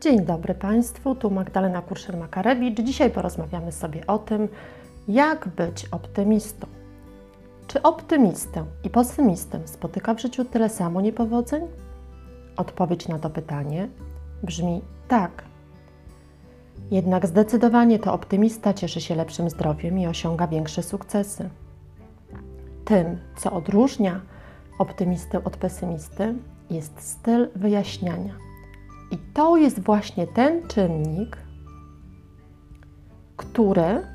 Dzień dobry Państwu, tu Magdalena Kurszer-Makarewicz. Dzisiaj porozmawiamy sobie o tym, jak być optymistą. Czy optymistę i pesymistę spotyka w życiu tyle samo niepowodzeń? Odpowiedź na to pytanie brzmi tak. Jednak zdecydowanie to optymista cieszy się lepszym zdrowiem i osiąga większe sukcesy. Tym, co odróżnia optymistę od pesymisty, jest styl wyjaśniania. I to jest właśnie ten czynnik, który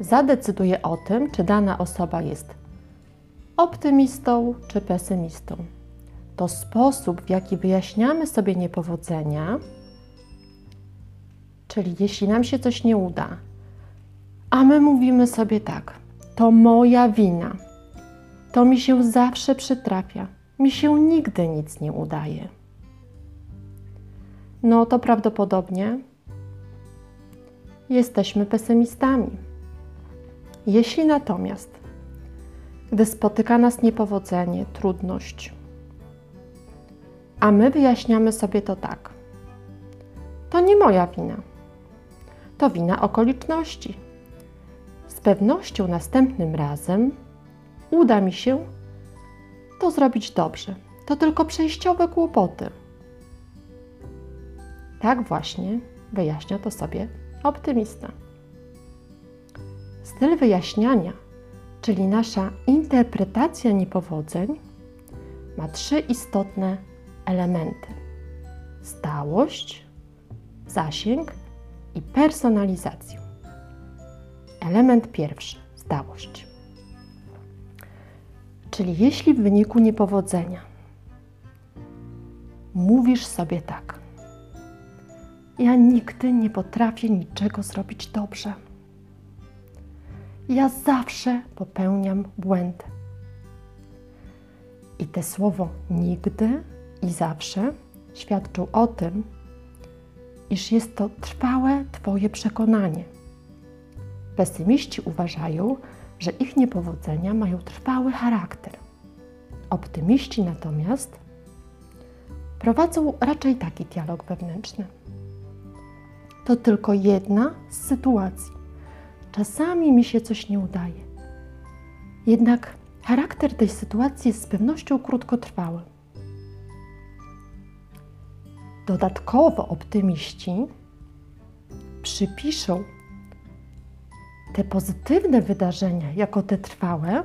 zadecyduje o tym, czy dana osoba jest optymistą czy pesymistą. To sposób, w jaki wyjaśniamy sobie niepowodzenia, czyli jeśli nam się coś nie uda, a my mówimy sobie tak, to moja wina, to mi się zawsze przytrafia, mi się nigdy nic nie udaje. No to prawdopodobnie jesteśmy pesymistami. Jeśli natomiast, gdy spotyka nas niepowodzenie, trudność, a my wyjaśniamy sobie to tak, to nie moja wina, to wina okoliczności. Z pewnością następnym razem uda mi się to zrobić dobrze. To tylko przejściowe kłopoty. Tak właśnie wyjaśnia to sobie optymista. Styl wyjaśniania, czyli nasza interpretacja niepowodzeń, ma trzy istotne elementy: stałość, zasięg i personalizację. Element pierwszy stałość. Czyli jeśli w wyniku niepowodzenia mówisz sobie tak, ja nigdy nie potrafię niczego zrobić dobrze. Ja zawsze popełniam błędy. I te słowo nigdy i zawsze świadczą o tym, iż jest to trwałe Twoje przekonanie. Pesymiści uważają, że ich niepowodzenia mają trwały charakter. Optymiści natomiast prowadzą raczej taki dialog wewnętrzny. To tylko jedna z sytuacji. Czasami mi się coś nie udaje. Jednak charakter tej sytuacji jest z pewnością krótkotrwały. Dodatkowo optymiści przypiszą te pozytywne wydarzenia jako te trwałe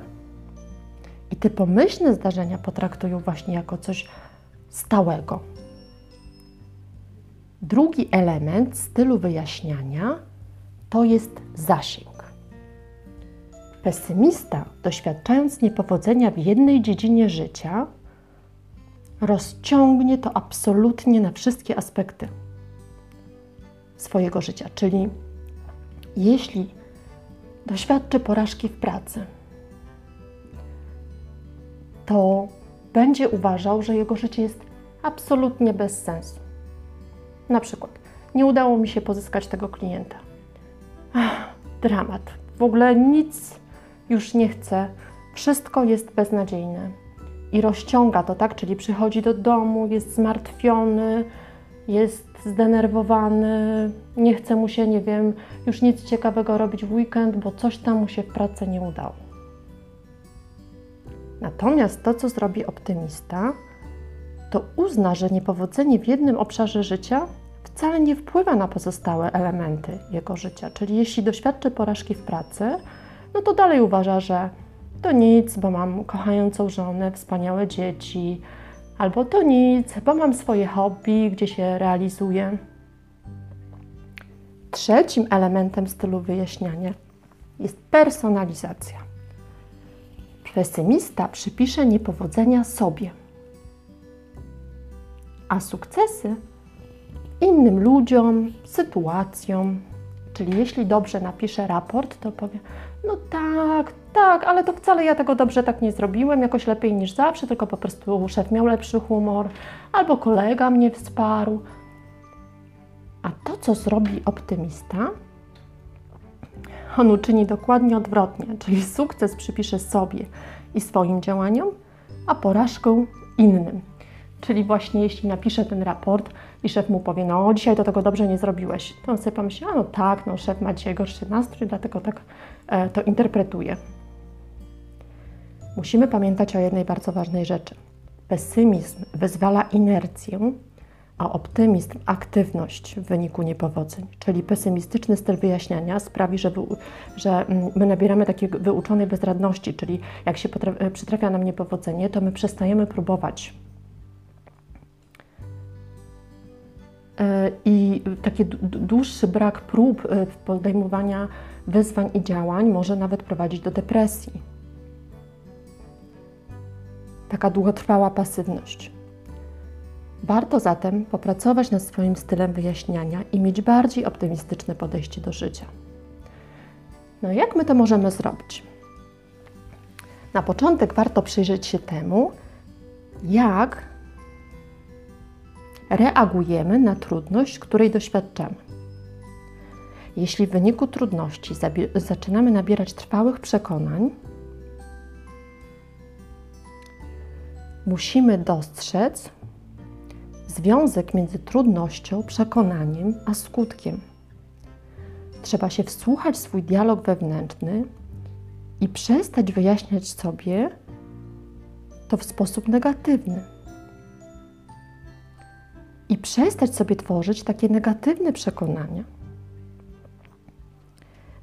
i te pomyślne zdarzenia potraktują właśnie jako coś stałego. Drugi element stylu wyjaśniania to jest zasięg. Pesymista, doświadczając niepowodzenia w jednej dziedzinie życia, rozciągnie to absolutnie na wszystkie aspekty swojego życia. Czyli jeśli doświadczy porażki w pracy, to będzie uważał, że jego życie jest absolutnie bez sensu. Na przykład, nie udało mi się pozyskać tego klienta. Ach, dramat. W ogóle nic już nie chcę. Wszystko jest beznadziejne. I rozciąga to, tak? Czyli przychodzi do domu, jest zmartwiony, jest zdenerwowany, nie chce mu się, nie wiem, już nic ciekawego robić w weekend, bo coś tam mu się w pracy nie udało. Natomiast to, co zrobi optymista, to uzna, że niepowodzenie w jednym obszarze życia wcale nie wpływa na pozostałe elementy jego życia. Czyli jeśli doświadczy porażki w pracy, no to dalej uważa, że to nic, bo mam kochającą żonę, wspaniałe dzieci, albo to nic, bo mam swoje hobby, gdzie się realizuję. Trzecim elementem stylu wyjaśniania jest personalizacja. Pesymista przypisze niepowodzenia sobie, a sukcesy innym ludziom, sytuacjom. Czyli jeśli dobrze napiszę raport, to powiem, no tak, tak, ale to wcale ja tego dobrze tak nie zrobiłem, jakoś lepiej niż zawsze, tylko po prostu szef miał lepszy humor, albo kolega mnie wsparł. A to, co zrobi optymista, on uczyni dokładnie odwrotnie, czyli sukces przypisze sobie i swoim działaniom, a porażkę innym. Czyli właśnie jeśli napisze ten raport i szef mu powie, no dzisiaj to tego dobrze nie zrobiłeś, to on sobie pomyśli, a no tak, no szef ma dzisiaj gorszy nastrój, dlatego tak e, to interpretuje. Musimy pamiętać o jednej bardzo ważnej rzeczy. Pesymizm wyzwala inercję, a optymizm aktywność w wyniku niepowodzeń. Czyli pesymistyczny styl wyjaśniania sprawi, że, wy, że mm, my nabieramy takiej wyuczonej bezradności, czyli jak się przytrafia nam niepowodzenie, to my przestajemy próbować. I taki dłuższy brak prób e, podejmowania wyzwań i działań może nawet prowadzić do depresji. Taka długotrwała pasywność. Warto zatem popracować nad swoim stylem wyjaśniania i mieć bardziej optymistyczne podejście do życia. No jak my to możemy zrobić? Na początek warto przyjrzeć się temu, jak reagujemy na trudność, której doświadczamy. Jeśli w wyniku trudności zaczynamy nabierać trwałych przekonań, musimy dostrzec, związek między trudnością, przekonaniem a skutkiem. Trzeba się wsłuchać w swój dialog wewnętrzny i przestać wyjaśniać sobie to w sposób negatywny. I przestać sobie tworzyć takie negatywne przekonania.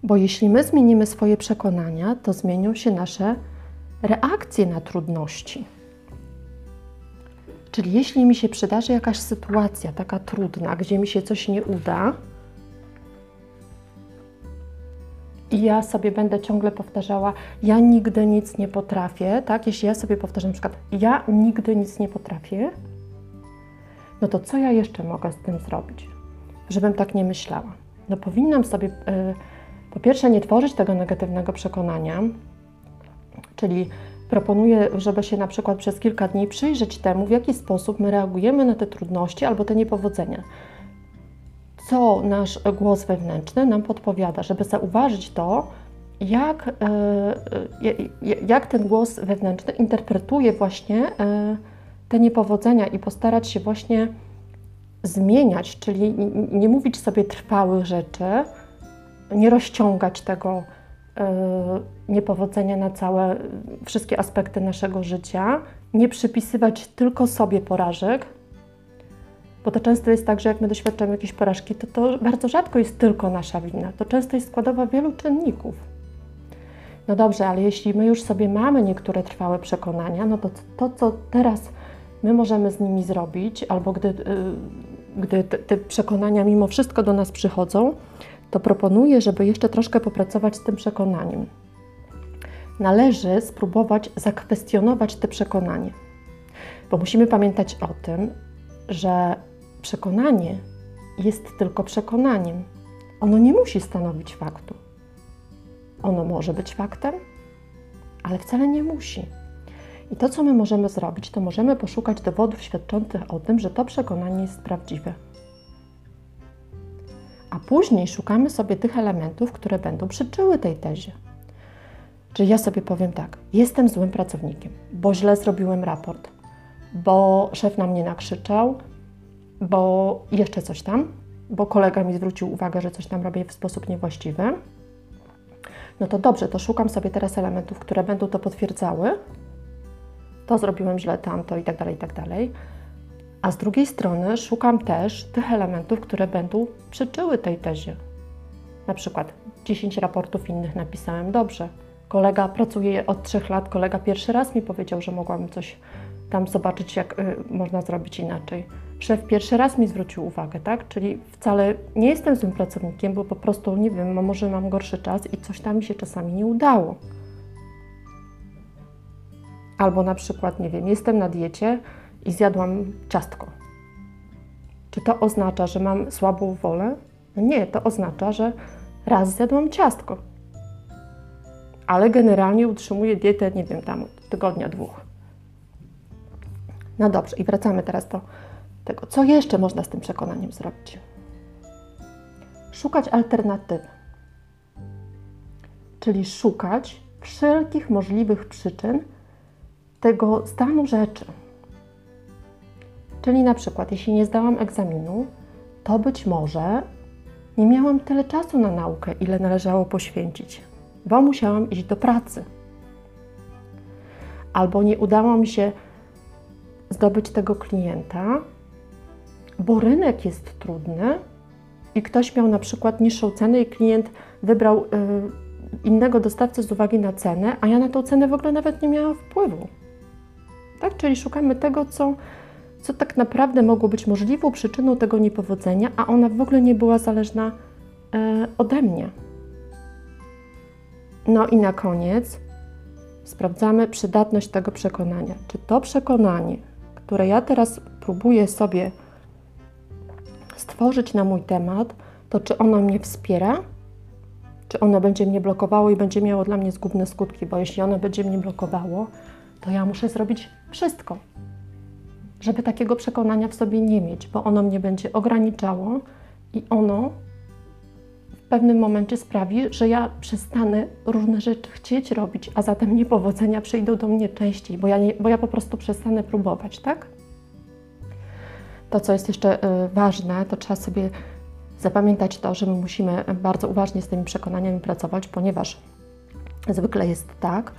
Bo jeśli my zmienimy swoje przekonania, to zmienią się nasze reakcje na trudności. Czyli jeśli mi się przydarzy jakaś sytuacja taka trudna, gdzie mi się coś nie uda, i ja sobie będę ciągle powtarzała, ja nigdy nic nie potrafię, tak? Jeśli ja sobie powtarzam na przykład, ja nigdy nic nie potrafię, no to co ja jeszcze mogę z tym zrobić, żebym tak nie myślała? No powinnam sobie y, po pierwsze nie tworzyć tego negatywnego przekonania, czyli Proponuję, żeby się na przykład przez kilka dni przyjrzeć temu, w jaki sposób my reagujemy na te trudności albo te niepowodzenia. Co nasz głos wewnętrzny nam podpowiada, żeby zauważyć to, jak, e, e, jak ten głos wewnętrzny interpretuje właśnie e, te niepowodzenia i postarać się właśnie zmieniać, czyli nie mówić sobie trwałych rzeczy, nie rozciągać tego Y, niepowodzenia na całe, wszystkie aspekty naszego życia, nie przypisywać tylko sobie porażek, bo to często jest tak, że jak my doświadczamy jakiejś porażki, to to bardzo rzadko jest tylko nasza wina. To często jest składowa wielu czynników. No dobrze, ale jeśli my już sobie mamy niektóre trwałe przekonania, no to to, co teraz my możemy z nimi zrobić, albo gdy, y, gdy te przekonania mimo wszystko do nas przychodzą, to proponuję, żeby jeszcze troszkę popracować z tym przekonaniem. Należy spróbować zakwestionować te przekonanie, bo musimy pamiętać o tym, że przekonanie jest tylko przekonaniem. Ono nie musi stanowić faktu. Ono może być faktem, ale wcale nie musi. I to, co my możemy zrobić, to możemy poszukać dowodów świadczących o tym, że to przekonanie jest prawdziwe a później szukamy sobie tych elementów, które będą przyczyły tej tezie. Czyli ja sobie powiem tak, jestem złym pracownikiem, bo źle zrobiłem raport, bo szef na mnie nakrzyczał, bo jeszcze coś tam, bo kolega mi zwrócił uwagę, że coś tam robię w sposób niewłaściwy. No to dobrze, to szukam sobie teraz elementów, które będą to potwierdzały. To zrobiłem źle, tamto i tak dalej, i tak dalej. A z drugiej strony szukam też tych elementów, które będą przeczyły tej tezie. Na przykład 10 raportów innych napisałem dobrze. Kolega pracuje od 3 lat, kolega pierwszy raz mi powiedział, że mogłam coś tam zobaczyć, jak y, można zrobić inaczej. Szef pierwszy raz mi zwrócił uwagę, tak? Czyli wcale nie jestem złym pracownikiem, bo po prostu nie wiem, może mam gorszy czas i coś tam mi się czasami nie udało. Albo na przykład, nie wiem, jestem na diecie, i zjadłam ciastko. Czy to oznacza, że mam słabą wolę? Nie, to oznacza, że raz zjadłam ciastko. Ale generalnie utrzymuję dietę, nie wiem, tam od tygodnia, dwóch. No dobrze, i wracamy teraz do tego, co jeszcze można z tym przekonaniem zrobić. Szukać alternatywy. Czyli szukać wszelkich możliwych przyczyn tego stanu rzeczy Czyli na przykład, jeśli nie zdałam egzaminu, to być może nie miałam tyle czasu na naukę, ile należało poświęcić, bo musiałam iść do pracy. Albo nie udało mi się zdobyć tego klienta, bo rynek jest trudny i ktoś miał na przykład niższą cenę i klient wybrał y, innego dostawcę z uwagi na cenę, a ja na tą cenę w ogóle nawet nie miałam wpływu. Tak? Czyli szukamy tego, co, co tak naprawdę mogło być możliwą przyczyną tego niepowodzenia, a ona w ogóle nie była zależna y, ode mnie. No i na koniec sprawdzamy przydatność tego przekonania. Czy to przekonanie, które ja teraz próbuję sobie stworzyć na mój temat, to czy ono mnie wspiera, czy ono będzie mnie blokowało i będzie miało dla mnie zgubne skutki, bo jeśli ono będzie mnie blokowało, to ja muszę zrobić wszystko, żeby takiego przekonania w sobie nie mieć, bo ono mnie będzie ograniczało i ono w pewnym momencie sprawi, że ja przestanę różne rzeczy chcieć robić, a zatem niepowodzenia przyjdą do mnie częściej, bo ja, nie, bo ja po prostu przestanę próbować, tak? To, co jest jeszcze y, ważne, to trzeba sobie zapamiętać to, że my musimy bardzo uważnie z tymi przekonaniami pracować, ponieważ zwykle jest tak,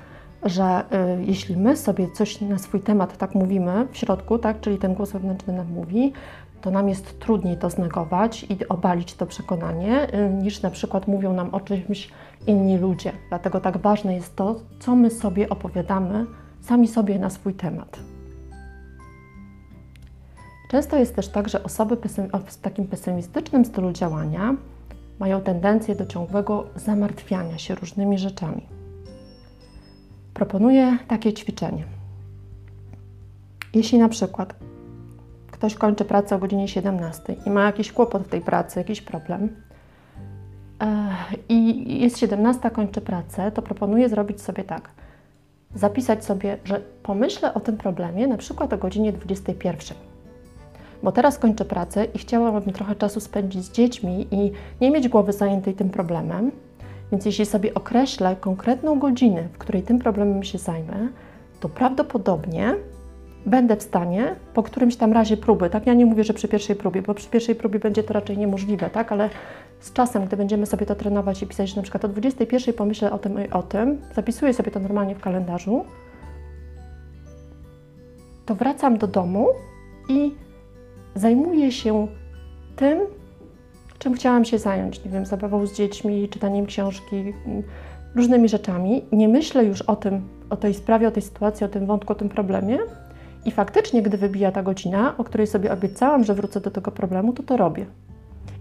że y, jeśli my sobie coś na swój temat tak mówimy w środku, tak, czyli ten głos wewnętrzny nam mówi, to nam jest trudniej to znegować i obalić to przekonanie, y, niż na przykład mówią nam o czymś inni ludzie. Dlatego tak ważne jest to, co my sobie opowiadamy sami sobie na swój temat. Często jest też tak, że osoby w takim pesymistycznym stylu działania mają tendencję do ciągłego zamartwiania się różnymi rzeczami. Proponuję takie ćwiczenie. Jeśli na przykład ktoś kończy pracę o godzinie 17 i ma jakiś kłopot w tej pracy, jakiś problem, e, i jest 17, kończy pracę, to proponuję zrobić sobie tak. Zapisać sobie, że pomyślę o tym problemie na przykład o godzinie 21 bo teraz kończę pracę i chciałabym trochę czasu spędzić z dziećmi i nie mieć głowy zajętej tym problemem. Więc jeśli sobie określę konkretną godzinę, w której tym problemem się zajmę, to prawdopodobnie będę w stanie po którymś tam razie próby, tak? Ja nie mówię, że przy pierwszej próbie, bo przy pierwszej próbie będzie to raczej niemożliwe, tak? Ale z czasem, gdy będziemy sobie to trenować i pisać, że na przykład o 21 pomyślę o tym i o tym, zapisuję sobie to normalnie w kalendarzu, to wracam do domu i zajmuję się tym, czym chciałam się zająć. Nie wiem, zabawą z dziećmi, czytaniem książki, różnymi rzeczami. Nie myślę już o tym, o tej sprawie, o tej sytuacji, o tym wątku, o tym problemie. I faktycznie, gdy wybija ta godzina, o której sobie obiecałam, że wrócę do tego problemu, to to robię.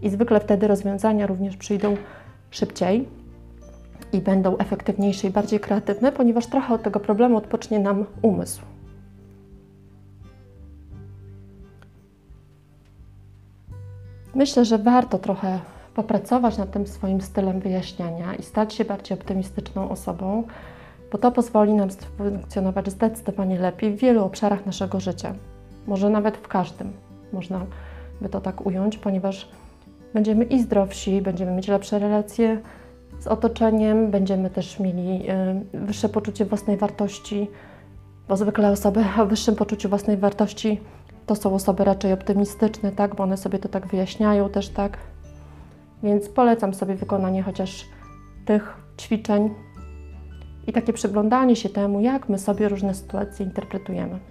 I zwykle wtedy rozwiązania również przyjdą szybciej i będą efektywniejsze i bardziej kreatywne, ponieważ trochę od tego problemu odpocznie nam umysł. Myślę, że warto trochę popracować nad tym swoim stylem wyjaśniania i stać się bardziej optymistyczną osobą, bo to pozwoli nam funkcjonować zdecydowanie lepiej w wielu obszarach naszego życia. Może nawet w każdym, można by to tak ująć, ponieważ będziemy i zdrowsi, będziemy mieć lepsze relacje z otoczeniem, będziemy też mieli y, wyższe poczucie własnej wartości, bo zwykle osoby o wyższym poczuciu własnej wartości to są osoby raczej optymistyczne, tak, bo one sobie to tak wyjaśniają też, tak. Więc polecam sobie wykonanie chociaż tych ćwiczeń i takie przyglądanie się temu, jak my sobie różne sytuacje interpretujemy.